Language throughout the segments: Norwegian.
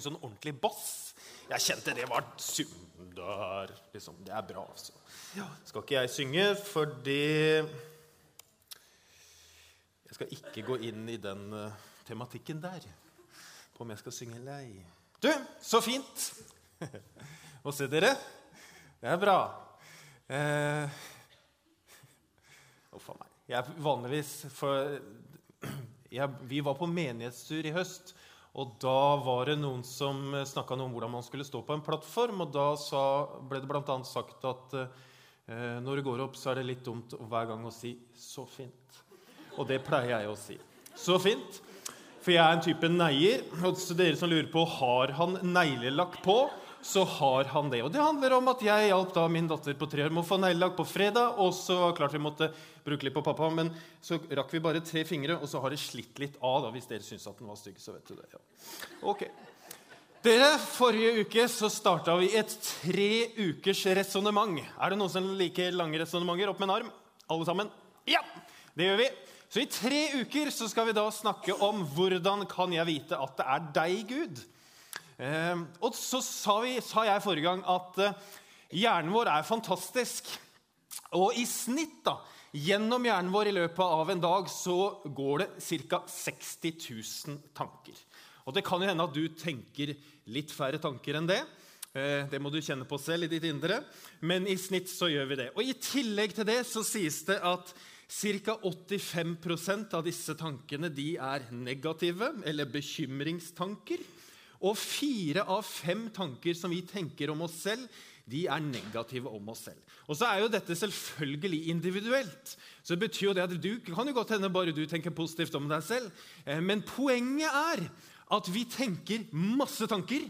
sånn ordentlig bass. Jeg kjente det var synder. Liksom. Det er bra, altså. Ja, skal ikke jeg synge, fordi Jeg skal ikke gå inn i den uh, tematikken der. På om jeg skal synge eller ei. Du, så fint å se dere. Det er bra. Eh, Uff a meg. Jeg vanligvis for, jeg, Vi var på menighetstur i høst. Og da var det noen som snakka om hvordan man skulle stå på en plattform. Og da sa, ble det bl.a. sagt at eh, når du går opp, så er det litt dumt hver gang å si 'så fint'. Og det pleier jeg å si. Så fint. For jeg er en type neier. Og så dere som lurer på har han neglelakk på, så har han det. Og det handler om at jeg hjalp da min datter på tre år med å få neglelakk på fredag. Og så klart vi måtte bruke litt på pappa, men så rakk vi bare tre fingre, og så har det slitt litt av, da, hvis dere syns at den var stygg. så vet du det. Ja. Ok. Dere, Forrige uke så starta vi et tre ukers resonnement. Er det noen som liker lange resonnementer? Opp med en arm. Alle sammen? Ja! Det gjør vi. Så i tre uker så skal vi da snakke om hvordan kan jeg vite at det er deg, Gud. Eh, og så sa, vi, sa, jeg forrige gang at eh, hjernen vår er fantastisk. Og i snitt, da, gjennom hjernen vår i løpet av en dag, så går det ca. 60 000 tanker. Og det kan jo hende at du tenker litt færre tanker enn det. Eh, det må du kjenne på selv i ditt indre. Men i snitt så gjør vi det. Og i tillegg til det så sies det at Ca. 85% av disse tankene de er negative, eller bekymringstanker. Og fire av fem tanker som vi tenker om oss selv, de er negative om oss selv. Og så er jo dette selvfølgelig individuelt. Så det betyr jo det at du kan jo godt hende bare du tenker positivt om deg selv. Eh, men poenget er at vi tenker masse tanker.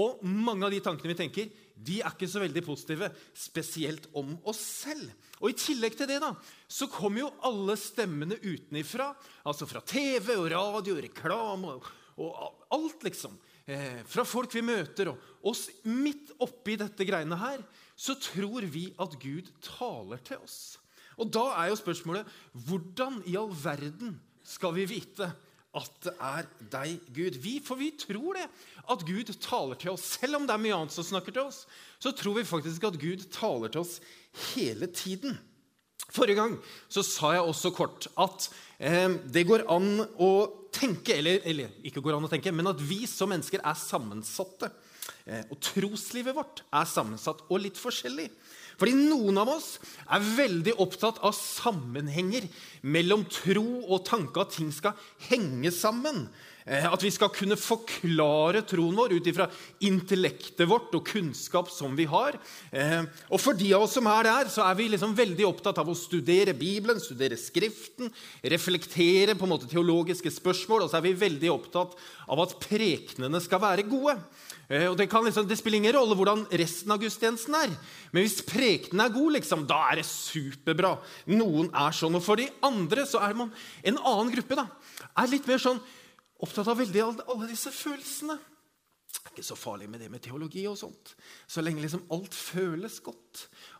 Og mange av de tankene vi tenker, de er ikke så veldig positive, spesielt om oss selv. Og I tillegg til det da, så kommer jo alle stemmene utenifra, altså fra TV og radio, reklame og, og alt, liksom. Eh, fra folk vi møter. Og oss midt oppi dette greiene her, så tror vi at Gud taler til oss. Og da er jo spørsmålet hvordan i all verden skal vi vite at det er deg, Gud. Vi, for vi tror det, at Gud taler til oss. Selv om det er mye annet som snakker til oss, så tror vi faktisk at Gud taler til oss hele tiden. Forrige gang så sa jeg også kort at eh, det går an å tenke eller, eller, ikke går an å tenke, men at vi som mennesker er sammensatte. Eh, og troslivet vårt er sammensatt og litt forskjellig. Fordi noen av oss er veldig opptatt av sammenhenger mellom tro og tanke, at ting skal henge sammen. Eh, at vi skal kunne forklare troen vår ut ifra intellektet vårt og kunnskap som vi har. Eh, og for de av oss som er der, så er vi liksom veldig opptatt av å studere Bibelen, studere Skriften, reflektere på en måte teologiske spørsmål, og så er vi veldig opptatt av at prekenene skal være gode. Eh, og det, liksom, det, spiller ingen rolle hvordan resten av gudstjenesten er. Men hvis prekenen er god, liksom, da er det superbra. Noen er sånn. Og for de andre så er man en annen gruppe. da, er litt mer sånn opptatt av veldig alle disse følelsene. Det er ikke så farlig med det med teologi og sånt. Så lenge liksom alt føles godt.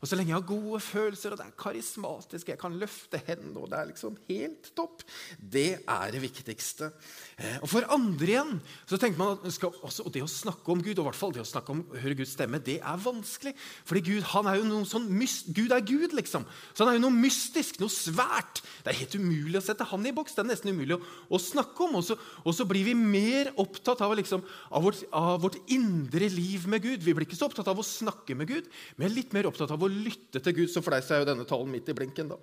Og så lenge jeg har gode følelser, og det er karismatisk, jeg kan løfte hendene, og det er liksom helt topp, det er det viktigste. Eh, og for andre igjen så tenker man at også, det å snakke om Gud, og i hvert fall det å snakke om høre Guds stemme, det er vanskelig. Fordi Gud han er jo noe sånn myst, Gud er Gud, liksom. Så han er jo noe mystisk, noe svært. Det er helt umulig å sette han i boks. Det er nesten umulig å, å snakke om. Og så, og så, blir vi mer opptatt av, liksom, av, vårt, av vårt indre liv med Gud. Vi blir ikke så opptatt av å snakke med Gud, men litt mer opptatt av å lytte til Gud. Så for deg så er jo denne talen midt i blinken. da.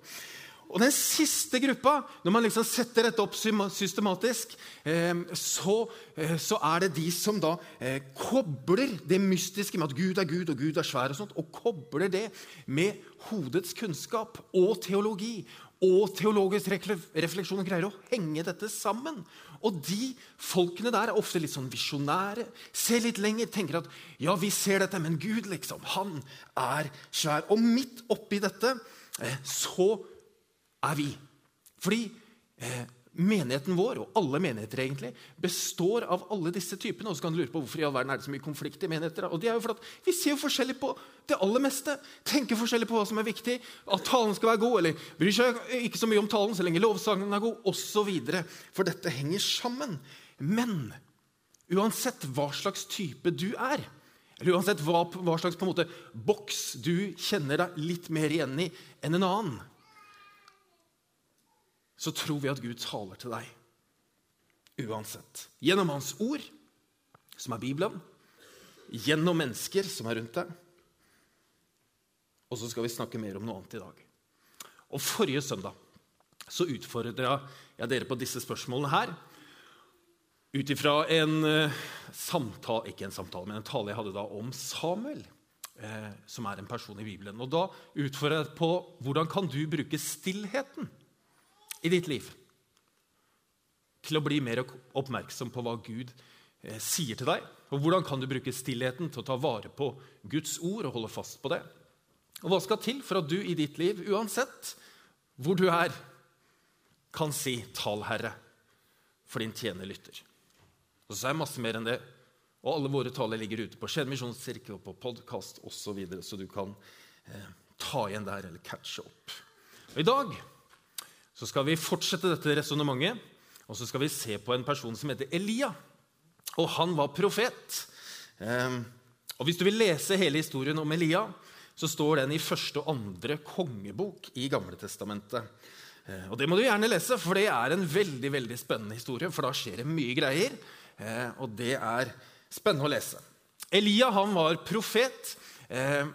Og den siste gruppa, når man liksom setter dette opp systematisk, eh, så, eh, så, er det de som da eh, kobler det mystiske med at Gud er Gud og Gud er svær, og sånt, og kobler det med hodets kunnskap og teologi og teologisk refleksjon greier å henge dette sammen. Og de folkene der er ofte litt sånn visjonære, ser litt lenger, tenker at ja, vi ser dette, men Gud, liksom, han er svær. Og midt oppi dette eh, så er vi. Fordi eh, menigheten vår, og alle menigheter egentlig, består av alle disse typene. Og så kan du lure på hvorfor i all verden er det så mye konflikt i menigheter. Og det er jo for at Vi ser jo forskjellig på det aller meste. Tenker forskjellig på hva som er viktig. At talen skal være god, eller bryr seg ikke så mye om talen så lenge lovsangen er god, osv. For dette henger sammen. Men Uansett hva slags type du er, eller uansett hva, hva slags på en måte, boks du kjenner deg litt mer igjen i enn en annen, så tror vi at Gud taler til deg uansett. Gjennom Hans ord, som er Bibelen, gjennom mennesker som er rundt deg. Og så skal vi snakke mer om noe annet i dag. Og Forrige søndag så utfordra jeg dere på disse spørsmålene her ut ifra en uh, samtale Ikke en samtale, men en tale jeg hadde da om Samuel, eh, som er en person i Bibelen. Og Da utfordra jeg på hvordan kan du bruke stillheten i ditt liv til å bli mer oppmerksom på hva Gud eh, sier til deg. Og hvordan kan du bruke stillheten til å ta vare på Guds ord og holde fast på det? Og hva skal til for at du i ditt liv, uansett hvor du er, kan si 'Tal, Herre', for din tjener lytter. Og så er det masse mer enn det. Og alle våre taler ligger ute på Skien misjonskirke og på podkast osv., så, videre, så du kan eh, ta igjen der eller catche opp. Og I dag så skal vi fortsette dette resonnementet, og så skal vi se på en person som heter Elia. Og han var profet. Eh, og Hvis du vil lese hele historien om Elia, så står den i første og andre kongebok i Gamle Testamentet. Eh, og Det må du gjerne lese, for det er en veldig veldig spennende historie. For da skjer det mye greier. Eh, og det er spennende å lese. Elia han var profet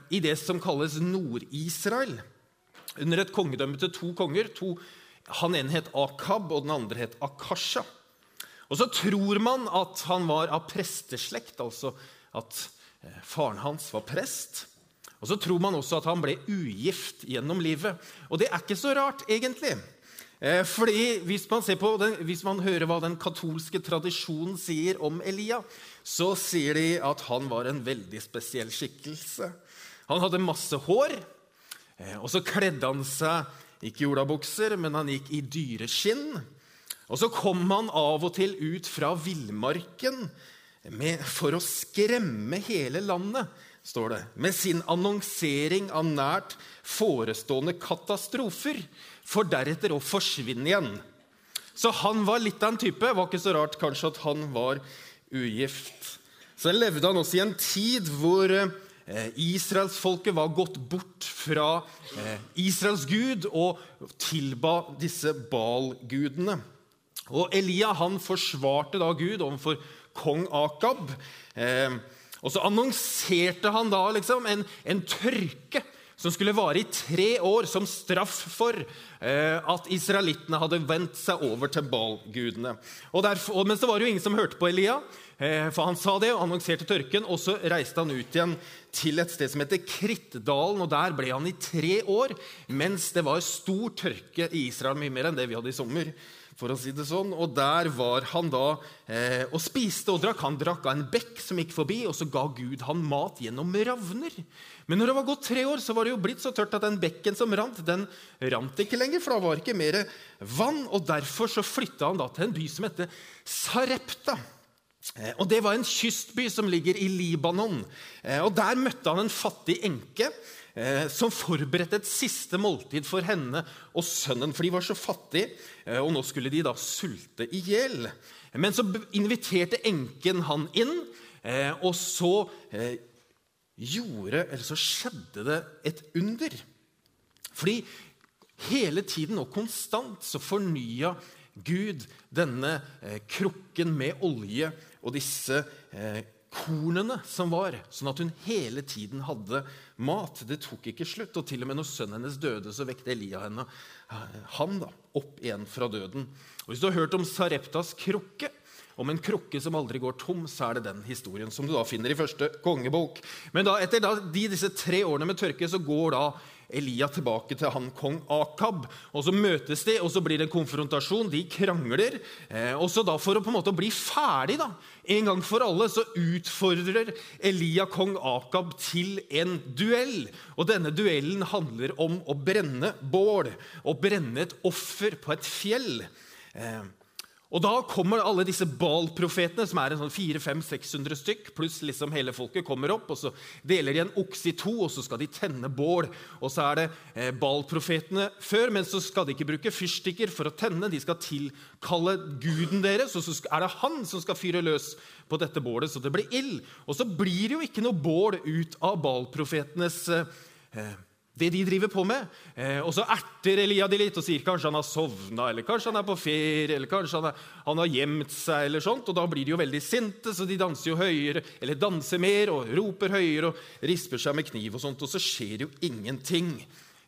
i det som kalles Nord-Israel. Under et kongedømme til to konger. To, han ene het Akab, og den andre het Akasha. Og så tror man at han var av presteslekt, altså at eh, faren hans var prest. Og så tror man også at han ble ugift gjennom livet. Og det er ikke så rart, egentlig. Eh, fordi hvis man, den, hvis man, hører hva den katolske tradisjonen sier om Elia, så sier de at han var en veldig spesiell skikkelse. Han hadde masse hår, eh, og så kledde han seg ikke olabukser, men han gikk i dyreskinn. Og så kom han av og til ut fra villmarken for å skremme hele landet, står det, med sin annonsering av nært forestående katastrofer for deretter å forsvinne igjen. Så han var litt av en type. Det var ikke så rart kanskje at han var ugift. Så levde han også i en tid hvor eh, israelsfolket var gått bort fra eh, Israels gud og tilba disse Baal-gudene. Og Elia han forsvarte da Gud overfor kong Akab. Eh, og så annonserte han da liksom en, en tørke som skulle vare i tre år som straff for eh, at israelittene hadde vendt seg over til Baal-gudene. Men så var det jo ingen som hørte på Elia, eh, for han sa det og annonserte tørken. Og så reiste han ut igjen til et sted som heter Krittdalen, og der ble han i tre år, mens det var stor tørke i Israel, mye mer enn det vi hadde i sommer for å si det sånn. Og der var han da eh, og spiste og drakk. Han drakk av en bekk som gikk forbi, og så ga Gud han mat gjennom ravner. Men når det var gått tre år, så var det jo blitt så tørt at den bekken som rant, den rant ikke lenger, for da var det ikke mer vann. og Derfor så flytta han da til en by som heter Sarepta. Eh, og Det var en kystby som ligger i Libanon. Eh, og Der møtte han en fattig enke eh, som forberedte et siste måltid for henne og sønnen. For de var så fattige, og nå skulle de da sulte i hjel. Men så inviterte enken han inn, og så gjorde, eller så skjedde det et under. Fordi hele tiden og konstant så fornya Gud denne krukken med olje og disse eh, kornene som var, sånn at hun hele tiden hadde mat. Det tok ikke slutt. Og til og med når sønnen hennes døde, så vekte Elia henne eh, han da, opp igjen fra døden. Og Hvis du har hørt om Sareptas krukke, om en krukke som aldri går tom, så er det den historien som du da finner i første kongebok. Men da, etter da, de, disse tre årene med tørke så går da Elia tilbake til han kong Akab. og Så møtes de, og så blir det en konfrontasjon. De krangler. Eh, og så da For å på en måte bli ferdig da, en gang for alle så utfordrer Elia kong Akab til en duell. Og Denne duellen handler om å brenne bål, å brenne et offer på et fjell. Og da kommer alle disse Baal-profetene, som er en sånn 400-600 stykk, pluss liksom hele folket, kommer opp, og så deler de en okse i to, og så skal de tenne bål. Og så er det eh, Baal-profetene før, men så skal de ikke bruke fyrstikker for å tenne. De skal tilkalle guden deres, og så er det han som skal fyre løs på dette bålet, så det blir ild. Og så blir det jo ikke noe bål ut av Baal-profetenes eh, det de driver på med. Eh, og så erter Elia de litt og sier kanskje han har sovna, eller kanskje han er på ferie, eller kanskje han, er, han, har gjemt seg, eller sånt, og da blir de jo veldig sinte, så de danser jo høyere, eller danser mer og roper høyere og risper seg med kniv og sånt, og så skjer jo ingenting.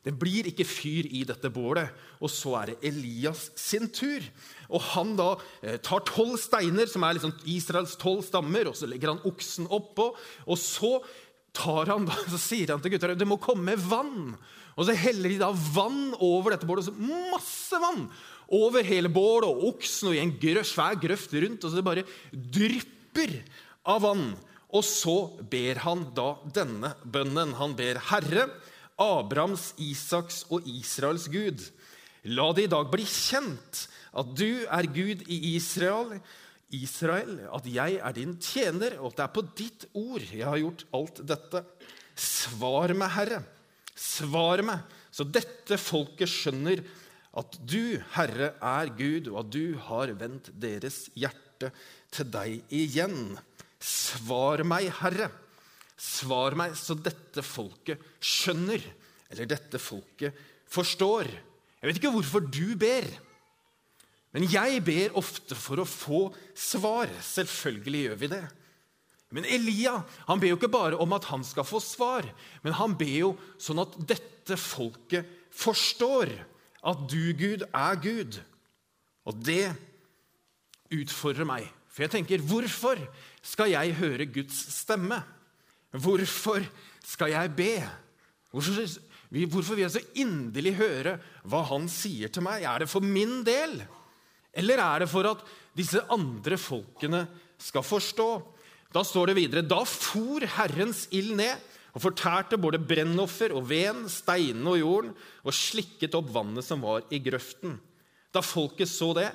Det blir ikke fyr i dette bålet. Og så er det Elias sin tur. Og Han da eh, tar tolv steiner, som er liksom Israels tolv stammer, og så legger han oksen oppå. Og så tar han da, så sier han til gutta det må komme vann. Og så heller de da vann over dette bålet. Så Masse vann over hele bålet og oksen og i en grøf, svær grøft rundt. Og så det bare drypper av vann. Og så ber han da denne bønnen. Han ber Herre, Abrahams, Isaks og Israels Gud. La det i dag bli kjent at du er Gud i Israel Israel, at jeg er din tjener, og at det er på ditt ord jeg har gjort alt dette. Svar meg, Herre, svar meg, så dette folket skjønner at du, Herre, er Gud, og at du har vendt deres hjerte til deg igjen. Svar meg, Herre. Svar meg, så dette folket skjønner, eller dette folket forstår. Jeg vet ikke hvorfor du ber. Men jeg ber ofte for å få svar. Selvfølgelig gjør vi det. Men Elia han ber jo ikke bare om at han skal få svar, men han ber jo sånn at dette folket forstår at du, Gud, er Gud. Og det utfordrer meg. For jeg tenker, hvorfor skal jeg høre Guds stemme? Hvorfor skal jeg be? Hvorfor, hvorfor vil jeg så inderlig høre hva han sier til meg? Er det for min del? Eller er det for at disse andre folkene skal forstå? Da står det videre Da for Herrens ild ned og fortærte både brennoffer og veden, steinene og jorden, og slikket opp vannet som var i grøften. Da folket så det,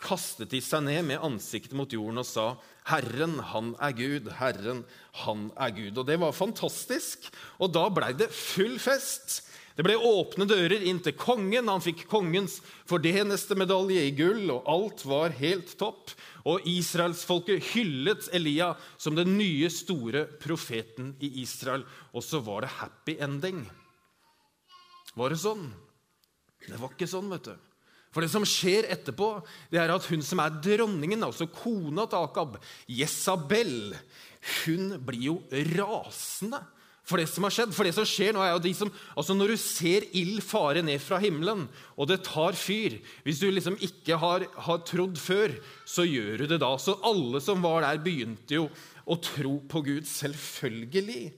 kastet de seg ned med ansiktet mot jorden og sa, Herren, han er Gud, Herren, han er Gud. Og det var fantastisk. Og da blei det full fest. Det ble åpne dører inn til kongen. Han fikk kongens fordeneste medalje i gull, og alt var helt topp. Og israelsfolket hyllet Elia som den nye, store profeten i Israel. Og så var det happy ending. Var det sånn? Det var ikke sånn, vet du. For det som skjer etterpå, det er at hun som er dronningen, altså kona til Akab, Jesabel, hun blir jo rasende for det som har skjedd. For det som skjer nå er jo de som, altså Når du ser ild fare ned fra himmelen, og det tar fyr Hvis du liksom ikke har, har, trodd før, så gjør du det da. Så alle som var der, begynte jo å tro på Gud. Selvfølgelig.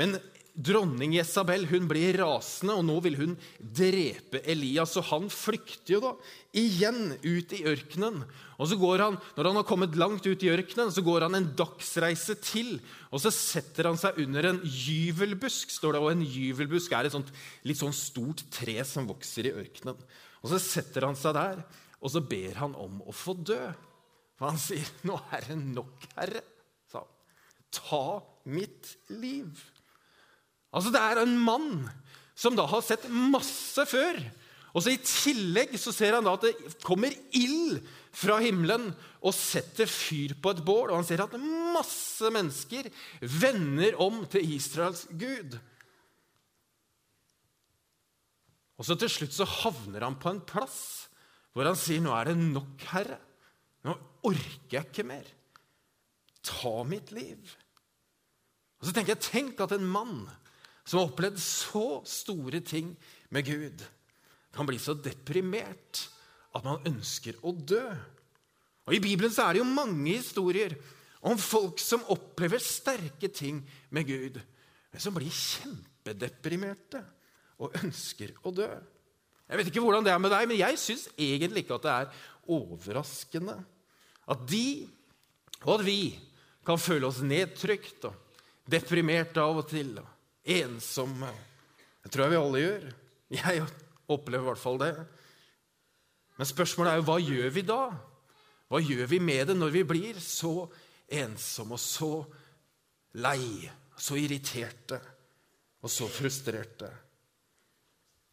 Men Dronning Jesabel hun blir rasende, og nå vil hun drepe Elias. Og han flykter jo da igjen ut i ørkenen. Og så går han, Når han har kommet langt ut i ørkenen, så går han en dagsreise til. Og så setter han seg under en gyvelbusk. står det, og En gyvelbusk er et sånt, litt sånn stort tre som vokser i ørkenen. Og Så setter han seg der, og så ber han om å få dø. For han sier, 'Nå er det nok, Herre', sa han. 'Ta mitt liv'. Altså, Det er en mann som da har sett masse før. Og så I tillegg så ser han da at det kommer ild fra himmelen og setter fyr på et bål. Og han ser at masse mennesker vender om til Israels gud. Og så Til slutt så havner han på en plass hvor han sier, 'Nå er det nok, Herre. Nå orker jeg ikke mer. Ta mitt liv.' Og så tenker jeg, Tenk at en mann som har opplevd så store ting med Gud, kan bli så deprimert at man ønsker å dø. Og I Bibelen så er det jo mange historier om folk som opplever sterke ting med Gud, men som blir kjempedeprimerte og ønsker å dø. Jeg vet ikke hvordan det er med deg, men jeg syns egentlig ikke at det er overraskende at de og at vi kan føle oss nedtrykt og deprimert av og til. og ensomme. Det tror jeg vi alle gjør. Jeg opplever i hvert fall det. Men spørsmålet er jo hva gjør vi da? Hva gjør vi med det når vi blir så ensomme og så lei, så irriterte og så frustrerte?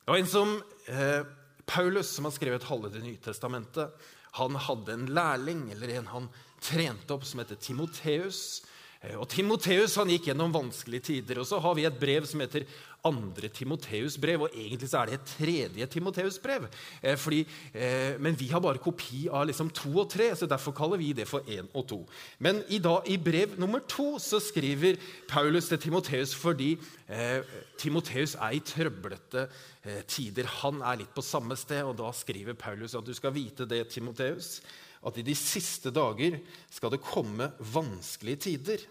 Det var en som eh, Paulus, som har skrevet halve Det nye testamentet, han hadde en lærling, eller en han trente opp, som heter Timoteus. Eh, og Timoteus han gikk gjennom vanskelige tider. og Så har vi et brev som heter andre Timoteus brev. Og egentlig så er det et tredje Timoteus brev. Eh, eh, men vi har bare kopi av liksom to og tre, så derfor kaller vi det for én og to. Men i, dag, i brev nummer to så skriver Paulus til Timoteus fordi eh, Timoteus er i trøblete eh, tider. Han er litt på samme sted, og da skriver Paulus at du skal vite det, Timoteus at i de siste dager skal det komme vanskelige tider.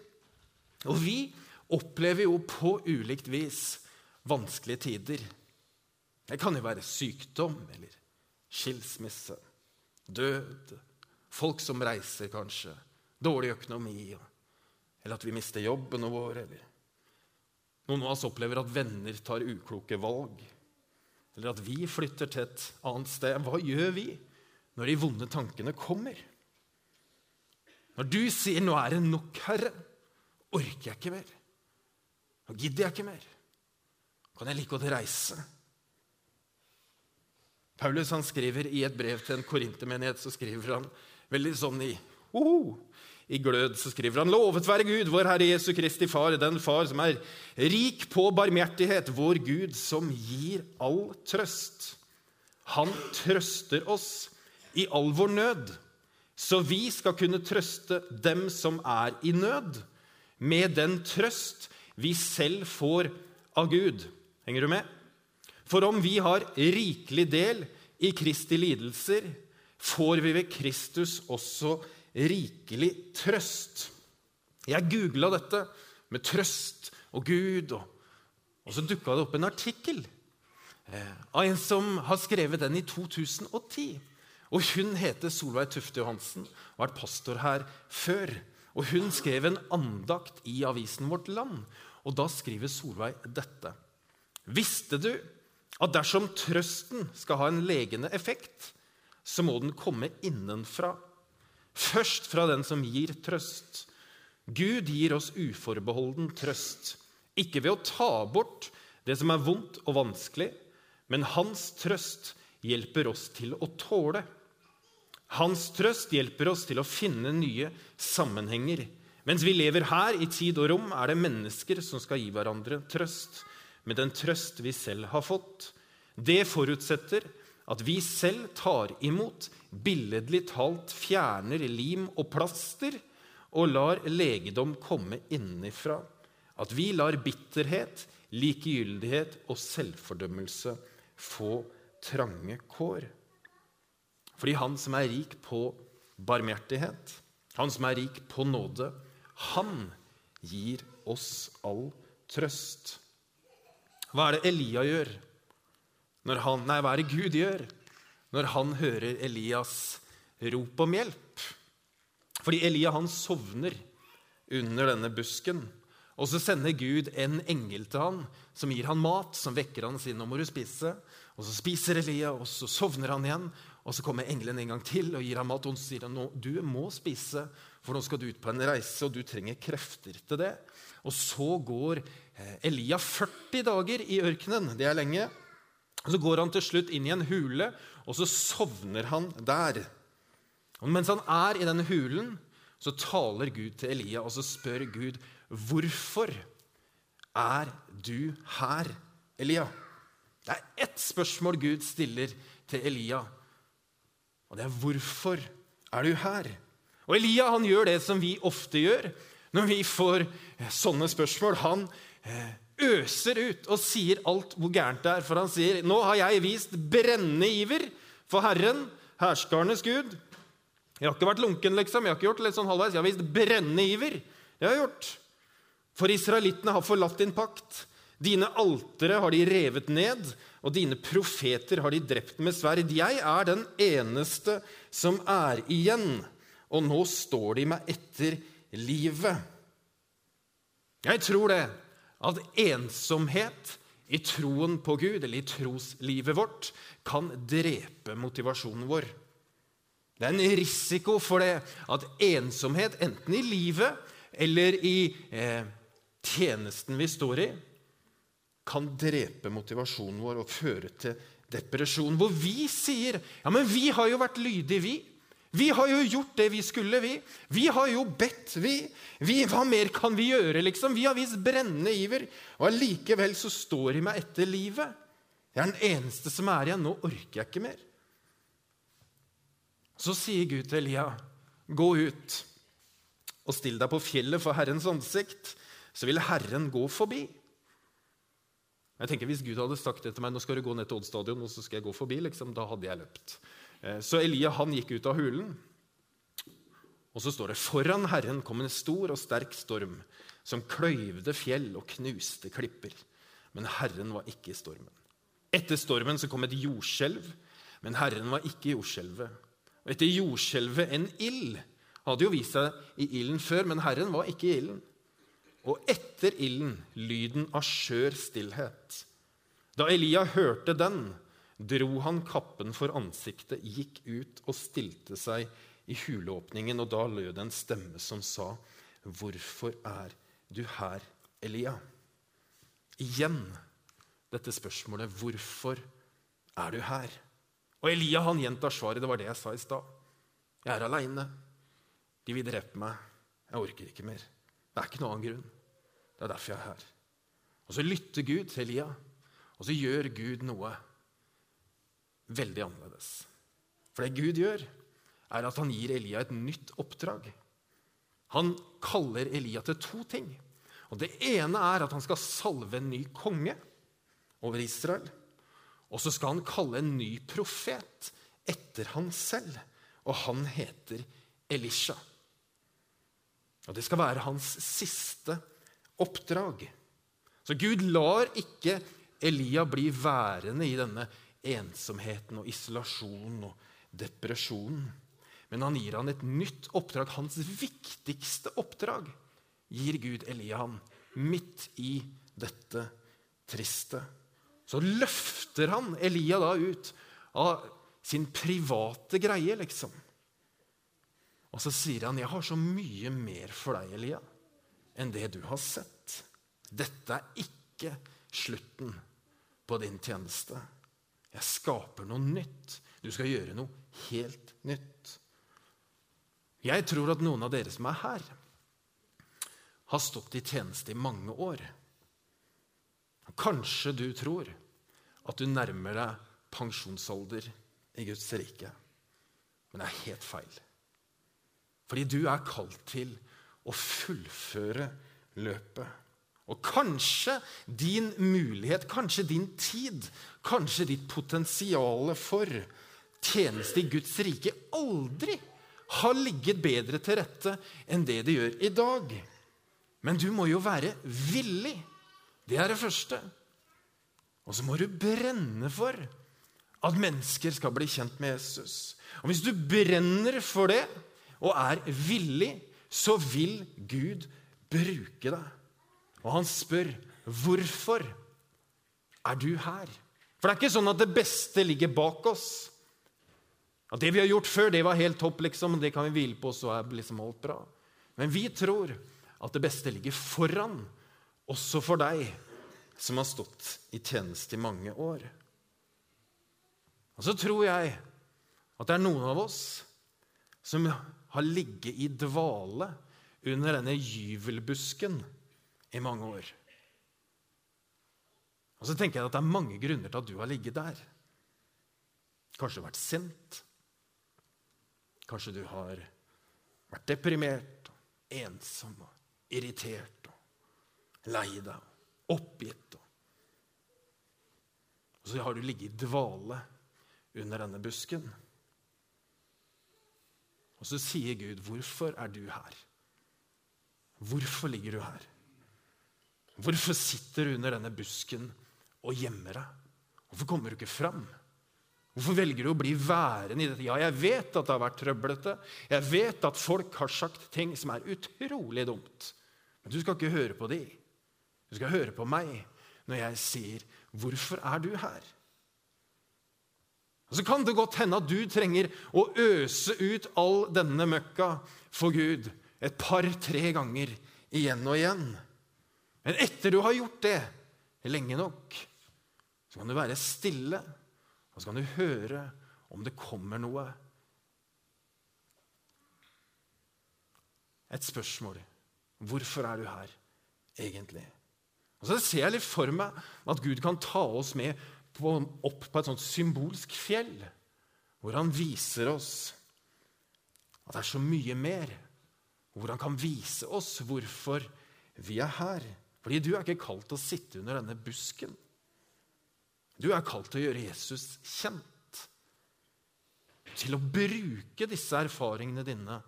Og vi opplever jo på ulikt vis vanskelige tider. Det kan jo være sykdom eller skilsmisse, død, folk som reiser, kanskje, dårlig økonomi, eller at vi mister jobben vår, eller noen av oss opplever at venner tar ukloke valg, eller at vi flytter til et annet sted. Hva gjør vi? når de vonde tankene kommer. Når du sier 'Nå er det nok, Herre', orker jeg ikke mer. Nå gidder jeg ikke mer. Kan jeg like godt reise? Paulus han skriver i et brev til en korintermenighet så skriver han veldig sånn i, oho, i glød så skriver han, Lovet være Gud, vår Herre Jesu Kristi Far, den Far som er rik på barmhjertighet, vår Gud som gir all trøst. Han trøster oss i all vår nød, så vi skal kunne trøste dem som er i nød, med den trøst vi selv får av Gud. Henger du med? For om vi har rikelig del i Kristi lidelser, får vi ved Kristus også rikelig trøst. Jeg googla dette med trøst og Gud, og, og så dukka det opp en artikkel eh, av en som har skrevet den i 2010. Og Hun heter Solveig Tufte Johansen og har vært pastor her før. Og Hun skrev en andakt i avisen Vårt Land, og da skriver Solveig dette. Visste du at dersom trøsten skal ha en legende effekt, så må den komme innenfra. Først fra den som gir trøst. Gud gir oss uforbeholden trøst, ikke ved å ta bort det som er vondt og vanskelig, men hans trøst hjelper oss til å tåle. Hans trøst hjelper oss til å finne nye sammenhenger. Mens vi lever her i tid og rom, er det mennesker som skal gi hverandre trøst med den trøst vi selv har fått. Det forutsetter at vi selv tar imot, billedlig talt fjerner lim og plaster og lar legedom komme innenfra. At vi lar bitterhet, likegyldighet og selvfordømmelse få trange kår. Fordi han som er rik på barmhjertighet, han som er rik på nåde, han gir oss all trøst. Hva er det Elia gjør? Han, nei, hva er det Gud gjør når han hører Elias rop om hjelp? Fordi Elia han sovner under denne busken. Og så sender Gud en engel til han som gir han mat, som vekker han sier 'nå må du spise'. Og Så spiser Elia, og så sovner han igjen. Og Så kommer engelen en gang til og gir ham mat. Og hun sier han, du må spise, for nå skal du ut på en reise, og du trenger krefter til det. Og så går eh, Elia 40 dager i ørkenen. Det er lenge. Og Så går han til slutt inn i en hule, og så sovner han der. Og mens han er i denne hulen, så taler Gud til Elia, og så spør Gud, 'Hvorfor er du her, Elia?' Det er ett spørsmål Gud stiller til Elia. Og det er 'Hvorfor er du her?' Og Elia han gjør det som vi ofte gjør når vi får eh, sånne spørsmål. Han eh, øser ut og sier alt hvor gærent det er. For han sier, 'Nå har jeg vist brennende iver for Herren, herskarenes Gud.' Jeg har ikke vært lunken, liksom. Jeg har ikke gjort litt sånn halvveis. Jeg har vist brennende iver. Jeg har gjort. For israelittene har forlatt din pakt. Dine altere har de revet ned, og dine profeter har de drept med sverd. Jeg er den eneste som er igjen, og nå står de meg etter livet. Jeg tror det, at ensomhet i troen på Gud, eller i troslivet vårt, kan drepe motivasjonen vår. Det er en risiko for det at ensomhet, enten i livet eller i eh, tjenesten vi står i, kan drepe motivasjonen vår og føre til depresjon. Hvor vi sier ja, men vi har jo vært lydige, vi. Vi har jo gjort det vi skulle, vi. Vi har jo bedt, vi. vi hva mer kan vi gjøre, liksom? Vi har vist brennende iver. Og allikevel så står de meg etter livet. Jeg er den eneste som er igjen. Nå orker jeg ikke mer. Så sier Gud til Elia, gå ut og still deg på fjellet for Herrens ansikt, så vil Herren gå forbi. Jeg tenker Hvis Gud hadde sagt det til meg, nå skal du gå ned til Odd stadion, og så skal jeg gå forbi, liksom, da hadde jeg løpt. Eh, så Elia han gikk ut av hulen, og så står det foran Herren kom en stor og sterk storm som kløyvde fjell og knuste klipper. Men Herren var ikke i stormen. Etter stormen så kom et jordskjelv, men Herren var ikke i jordskjelvet. Og etter jordskjelvet en ild. Hadde jo vist seg i ilden før, men Herren var ikke i ilden. Og etter ilden lyden av skjør stillhet. Da Elia hørte den, dro han kappen for ansiktet, gikk ut og stilte seg i huleåpningen, og da lød en stemme som sa, 'Hvorfor er du her, Elia?' Igjen dette spørsmålet, 'Hvorfor er du her?' Og Elia han gjentar svaret. Det var det jeg sa i stad. Jeg er aleine. De vil drepe meg. Jeg orker ikke mer. Det er ikke noen annen grunn. Det er derfor jeg er her. Og så lytter Gud til Elia, og så gjør Gud noe veldig annerledes. For det Gud gjør, er at han gir Elia et nytt oppdrag. Han kaller Elia til to ting. Og Det ene er at han skal salve en ny konge over Israel. Og så skal han kalle en ny profet etter han selv, og han heter Elisha. Og Det skal være hans siste oppdrag. Så Gud lar ikke Elia bli værende i denne ensomheten og isolasjonen og depresjonen. Men han gir han et nytt oppdrag. Hans viktigste oppdrag gir Gud Elia han midt i dette triste så løfter han Elia da ut av sin private greie, liksom. Og så sier han, 'Jeg har så mye mer for deg, Elia, enn det du har sett.' 'Dette er ikke slutten på din tjeneste.' 'Jeg skaper noe nytt. Du skal gjøre noe helt nytt.' Jeg tror at noen av dere som er her, har stått i tjeneste i mange år. Kanskje du tror at du nærmer deg pensjonsalder i Guds rike. Men det er helt feil. Fordi du er kalt til fullføre løpet. Og kanskje din mulighet, kanskje din tid, kanskje ditt potensial for tjeneste i Guds rike aldri har ligget bedre til rette enn det det gjør i dag. Men du må jo være villig det er det første. Og så må du brenne for at mennesker skal bli kjent med Jesus. Og Hvis du brenner for det og er villig, så vil Gud bruke deg. Og han spør, 'Hvorfor er du her?' For det er ikke sånn at det beste ligger bak oss. At det vi har gjort før, det var helt topp, liksom, det kan vi hvile på, så er liksom alt bra. Men vi tror at det beste ligger foran også for deg som har stått i tjeneste i mange år. Og så tror jeg at det er noen av oss som har ligget i dvale under denne gyvelbusken i mange år. Og så tenker jeg at det er mange grunner til at du har ligget der. Kanskje du har vært sint. Kanskje du har vært deprimert, ensom irritert lei deg, oppgitt. Og så har du ligget i dvale under denne busken. Og så sier Gud, 'Hvorfor er du her?' Hvorfor ligger du her? Hvorfor sitter du under denne busken og gjemmer deg? Hvorfor kommer du ikke fram? Hvorfor velger du å bli værende i dette? Ja, jeg vet at det har vært trøblete. Jeg vet at folk har sagt ting som er utrolig dumt. Men du skal ikke høre på de. Du skal høre på meg når jeg sier, 'Hvorfor er du her?' Så kan det godt hende at du trenger å øse ut all denne møkka for Gud et par-tre ganger igjen og igjen. Men etter du har gjort det lenge nok, så kan du være stille, og så kan du høre om det kommer noe. Et spørsmål. Hvorfor er du her, egentlig? Og Så ser jeg litt for meg at Gud kan ta oss med på, opp på et sånt symbolsk fjell, hvor han viser oss at det er så mye mer. Hvor han kan vise oss hvorfor vi er her. Fordi du er ikke kalt til å sitte under denne busken. Du er kalt til å gjøre Jesus kjent. Til å bruke disse erfaringene dine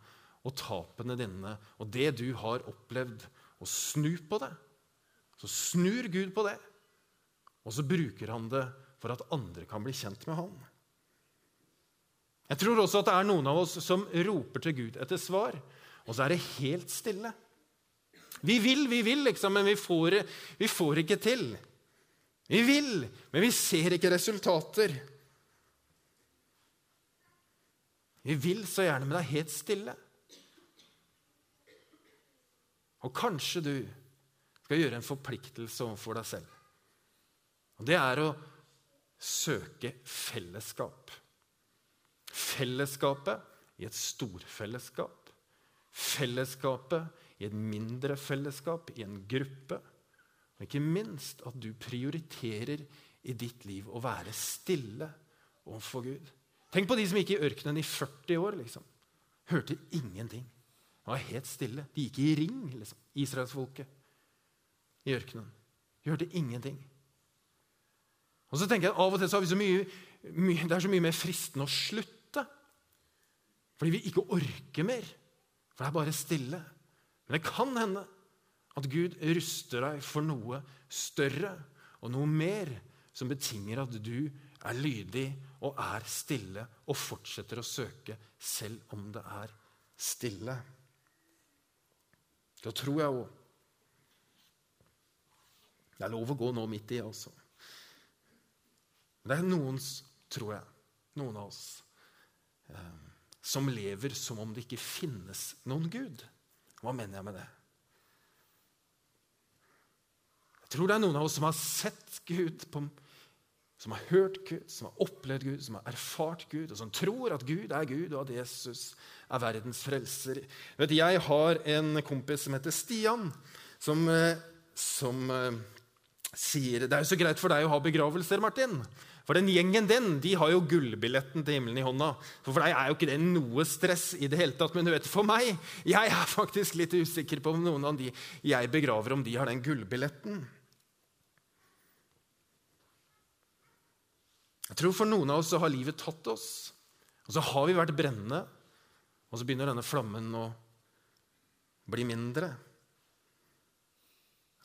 og tapene dine og det du har opplevd, og snu på det. Så snur Gud på det, og så bruker han det for at andre kan bli kjent med han. Jeg tror også at det er noen av oss som roper til Gud etter svar, og så er det helt stille. Vi vil, vi vil, liksom, men vi får, vi får ikke til. Vi vil, men vi ser ikke resultater. Vi vil så gjerne, men det er helt stille. Og kanskje du skal gjøre en forpliktelse overfor deg selv. Og Det er å søke fellesskap. Fellesskapet i et storfellesskap. Fellesskapet i et mindre fellesskap, i en gruppe. Og ikke minst at du prioriterer i ditt liv å være stille overfor Gud. Tenk på de som gikk i ørkenen i 40 år. liksom. Hørte ingenting. Det var helt stille. De gikk i ring, liksom, israelsfolket, i ørkenen. De hørte ingenting. Og så tenker jeg at Av og til så har vi så mye, mye, det er så mye mer fristende å slutte. Fordi vi ikke orker mer. For det er bare stille. Men det kan hende at Gud ruster deg for noe større og noe mer som betinger at du er lydig og er stille og fortsetter å søke selv om det er stille. Da tror jeg òg Det er lov å gå nå midt i, altså. Det er noen, tror jeg, noen av oss, eh, som lever som om det ikke finnes noen Gud. Hva mener jeg med det? Jeg tror det er noen av oss som har sett Gud, på, som har hørt Gud, som har opplevd Gud, som har erfart Gud, og som tror at Gud er Gud, og at Jesus er verdens frelser. Vet, jeg har en kompis som heter Stian, som, eh, som eh, sier Det er jo så greit for deg å ha begravelser, Martin. For den gjengen den, de har jo gullbilletten til himmelen i hånda. For for deg er jo ikke det noe stress i det hele tatt. Men du vet, for meg jeg er faktisk litt usikker på om noen av de jeg begraver, om de har den gullbilletten. Jeg tror For noen av oss så har livet tatt oss, og så har vi vært brennende. Og så begynner denne flammen å bli mindre.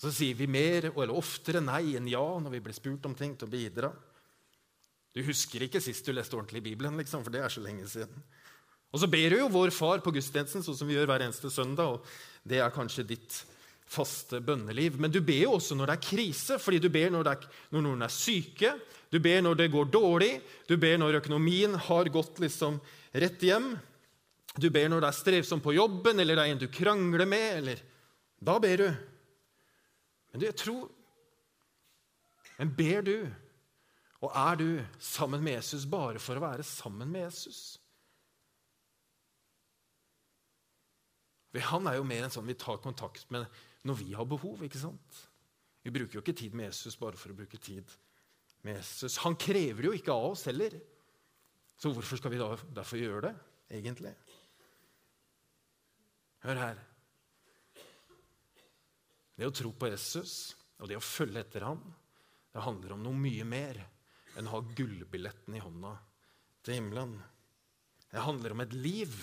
Så sier vi mer eller oftere nei enn ja når vi blir spurt om ting til å bidra. Du husker ikke sist du leste ordentlig i Bibelen, liksom, for det er så lenge siden. Og så ber du jo vår far på gudstjenesten, sånn som vi gjør hver eneste søndag. og Det er kanskje ditt faste bønneliv. Men du ber jo også når det er krise, fordi du ber når, er, når noen er syke, du ber når det går dårlig, du ber når økonomien har gått liksom rett hjem. Du ber når det er strevsomt på jobben, eller det er en du krangler med. eller Da ber du. Men du, jeg tror Men ber du, og er du sammen med Jesus bare for å være sammen med Jesus? Han er jo mer enn sånn vi tar kontakt med når vi har behov. ikke sant? Vi bruker jo ikke tid med Jesus bare for å bruke tid med Jesus. Han krever jo ikke av oss heller. Så hvorfor skal vi da derfor gjøre det, egentlig? Hør her. Det å tro på Jesus og det å følge etter ham, det handler om noe mye mer enn å ha gullbilletten i hånda til himmelen. Det handler om et liv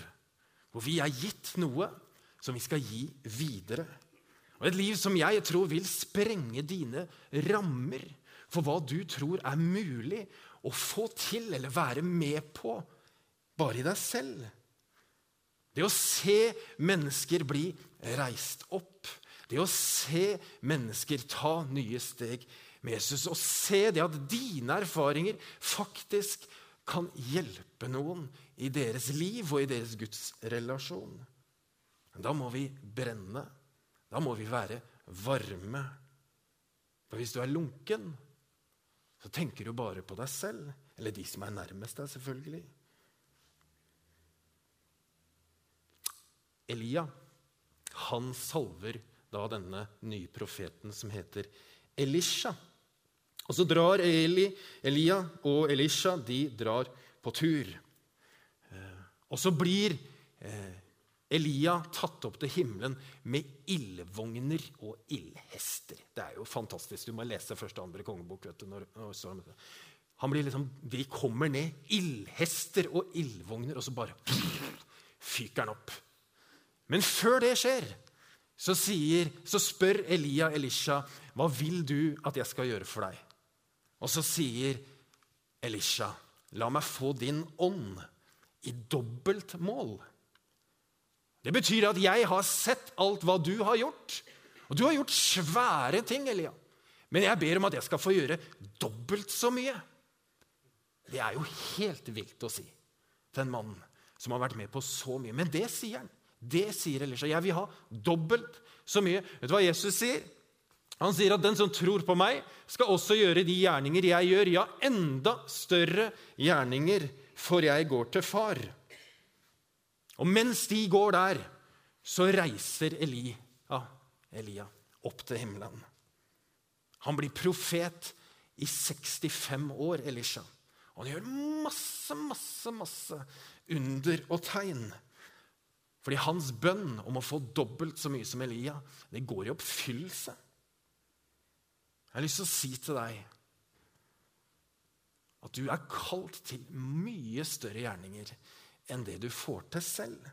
hvor vi er gitt noe som vi skal gi videre. Og Et liv som jeg tror vil sprenge dine rammer for hva du tror er mulig å få til eller være med på bare i deg selv. Det å se mennesker bli reist opp. Det å se mennesker ta nye steg med Jesus. Og se det at dine erfaringer faktisk kan hjelpe noen i deres liv og i deres gudsrelasjon. Da må vi brenne. Da må vi være varme. For hvis du er lunken, så tenker du bare på deg selv. Eller de som er nærmest deg, selvfølgelig. Elia, han salver da denne nye profeten som heter Elisha. Og så drar Eli, Elia og Elisha de drar på tur. Eh, og så blir eh, Elia tatt opp til himmelen med ildvogner og ildhester. Det er jo fantastisk. Du må lese første og andre kongebok. vet du, når, når han blir liksom, De kommer ned, ildhester og ildvogner, og så bare fyker han opp. Men før det skjer, så, sier, så spør Elia Elisha, 'Hva vil du at jeg skal gjøre for deg?' Og så sier Elisha, 'La meg få din ånd i dobbelt mål.' Det betyr at jeg har sett alt hva du har gjort. Og du har gjort svære ting, Elia. Men jeg ber om at jeg skal få gjøre dobbelt så mye. Det er jo helt vilt å si til en mann som har vært med på så mye. Men det sier han. Det sier Elisha. Jeg vil ha dobbelt så mye. Vet du hva Jesus sier? Han sier at den som tror på meg, skal også gjøre de gjerninger jeg gjør, ja, enda større gjerninger, for jeg går til far. Og mens de går der, så reiser Eli, ja, Elia opp til himmelen. Han blir profet i 65 år, Elisha. Og han gjør masse, masse, masse under og tegn. Fordi hans bønn om å få dobbelt så mye som Elia, det går i oppfyllelse. Jeg har lyst til å si til deg at du er kalt til mye større gjerninger enn det du får til selv.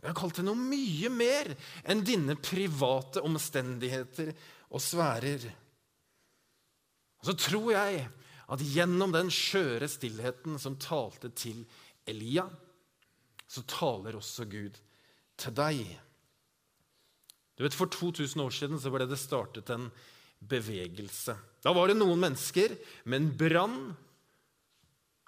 Du er kalt til noe mye mer enn dine private omstendigheter og sfærer. Og så tror jeg at gjennom den skjøre stillheten som talte til Elia, så taler også Gud til deg. Du vet, For 2000 år siden så ble det startet en bevegelse. Da var det noen mennesker med en brann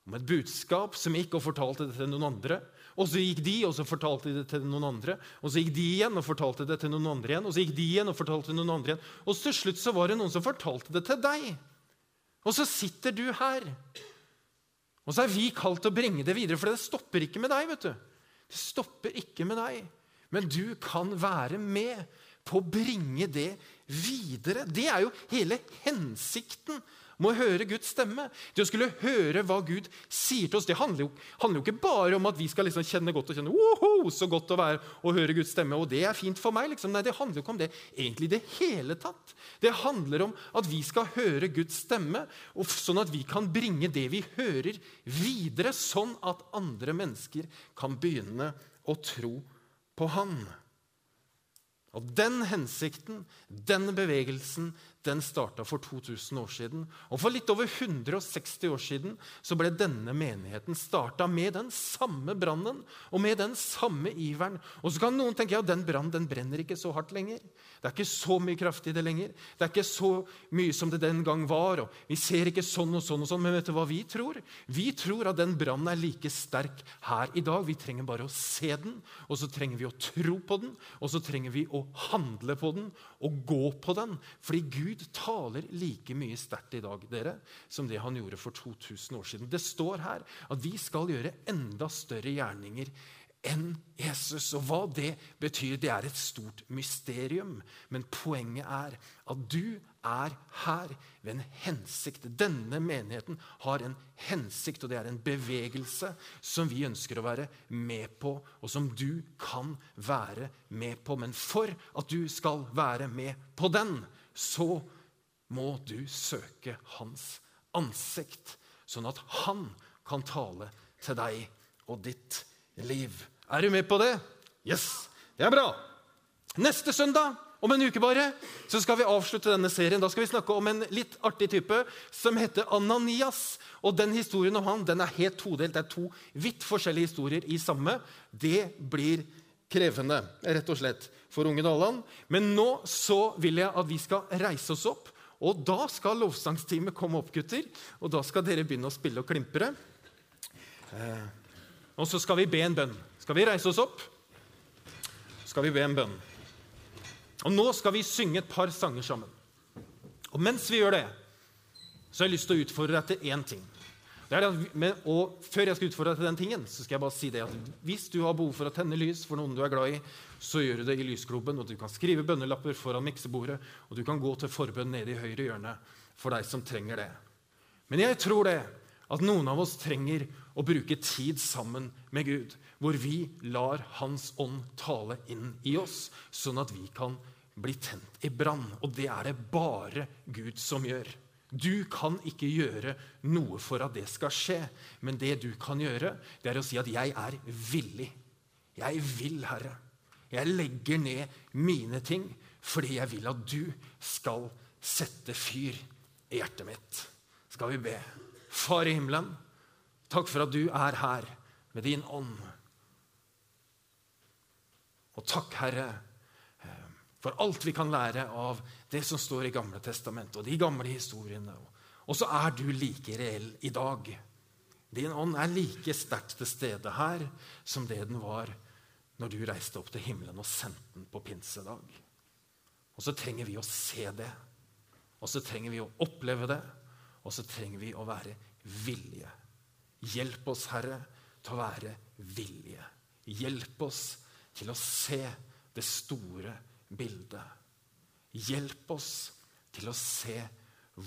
om et budskap som gikk og fortalte det til noen andre. Og så gikk de og så fortalte de det til noen andre. Og så gikk de igjen og fortalte det til noen andre igjen. Og så gikk de igjen og fortalte det til noen andre igjen. Og til slutt så var det noen som fortalte det til deg. Og så sitter du her. Og så er vi kalt til å bringe det videre, for det stopper ikke med deg. vet du. Det stopper ikke med deg. Men du kan være med på å bringe det videre. Det er jo hele hensikten med å høre Guds stemme. Det å skulle høre hva Gud sier til oss, det handler jo, handler jo ikke bare om at vi skal liksom kjenne godt og kjenne så godt å være og høre Guds stemme, og det er fint for meg. Liksom. Nei, det handler jo ikke om det egentlig i det hele tatt. Det handler om at vi skal høre Guds stemme, sånn at vi kan bringe det vi hører, videre, sånn at andre mennesker kan begynne å tro på Han. Og den hensikten, den bevegelsen, den starta for 2000 år siden. Og for litt over 160 år siden så ble denne menigheten starta med den samme brannen og med den samme iveren. Og så kan noen tenke ja, den brannen brenner ikke så hardt lenger. Det er ikke så mye kraft i det lenger. Det er ikke så mye som det den gang var. og Vi ser ikke sånn og sånn og sånn. Men vet du hva vi tror? Vi tror at den brannen er like sterk her i dag. Vi trenger bare å se den, og så trenger vi å tro på den, og så trenger vi å handle på den og gå på den. Fordi Gud Gud taler like mye sterkt i dag dere, som det han gjorde for 2000 år siden. Det står her at vi skal gjøre enda større gjerninger enn Jesus. Og hva det betyr, det er et stort mysterium. Men poenget er at du er her ved en hensikt. Denne menigheten har en hensikt, og det er en bevegelse som vi ønsker å være med på, og som du kan være med på. Men for at du skal være med på den, så må du søke hans ansikt, sånn at han kan tale til deg og ditt liv. Er du med på det? Yes! Det er bra. Neste søndag, om en uke bare, så skal vi avslutte denne serien. Da skal vi snakke om en litt artig type som heter Ananias. Og den historien om han den er helt todelt. Det er to vidt forskjellige historier i samme. Det blir krevende, rett og slett for unge Dalland. Men nå så vil jeg at vi skal reise oss opp. Og da skal lovsangsteamet komme opp, gutter. Og da skal dere begynne å spille og klimpre. Eh, og så skal vi be en bønn. Skal vi reise oss opp? Skal vi be en bønn. Og nå skal vi synge et par sanger sammen. Og mens vi gjør det, så har jeg lyst til å utfordre deg til én ting. Det, og Før jeg skal utfordre deg til den tingen, så skal jeg bare si det at hvis du har behov for å tenne lys for noen du er glad i, så gjør du det i lysgloben. og Du kan skrive bønnelapper foran miksebordet, og du kan gå til forbønn nede i høyre hjørne for deg som trenger det. Men jeg tror det at noen av oss trenger å bruke tid sammen med Gud, hvor vi lar Hans ånd tale inn i oss, sånn at vi kan bli tent i brann. Og det er det bare Gud som gjør. Du kan ikke gjøre noe for at det skal skje, men det du kan gjøre, det er å si at 'jeg er villig'. Jeg vil, Herre. Jeg legger ned mine ting fordi jeg vil at du skal sette fyr i hjertet mitt. Skal vi be? Far i himmelen, takk for at du er her med din ånd. Og takk, Herre, for alt vi kan lære av det som står i Gamle testamentet og de gamle historiene. Og så er du like reell i dag. Din ånd er like sterkt til stede her som det den var når du reiste opp til himmelen og sendte den på pinsedag. Og så trenger vi å se det, og så trenger vi å oppleve det, og så trenger vi å være villige. Hjelp oss, Herre, til å være villige. Hjelp oss til å se det store bildet. Hjelp oss til å se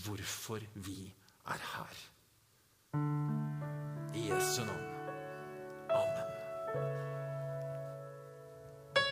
hvorfor vi er her. I Jesu navn. Amen.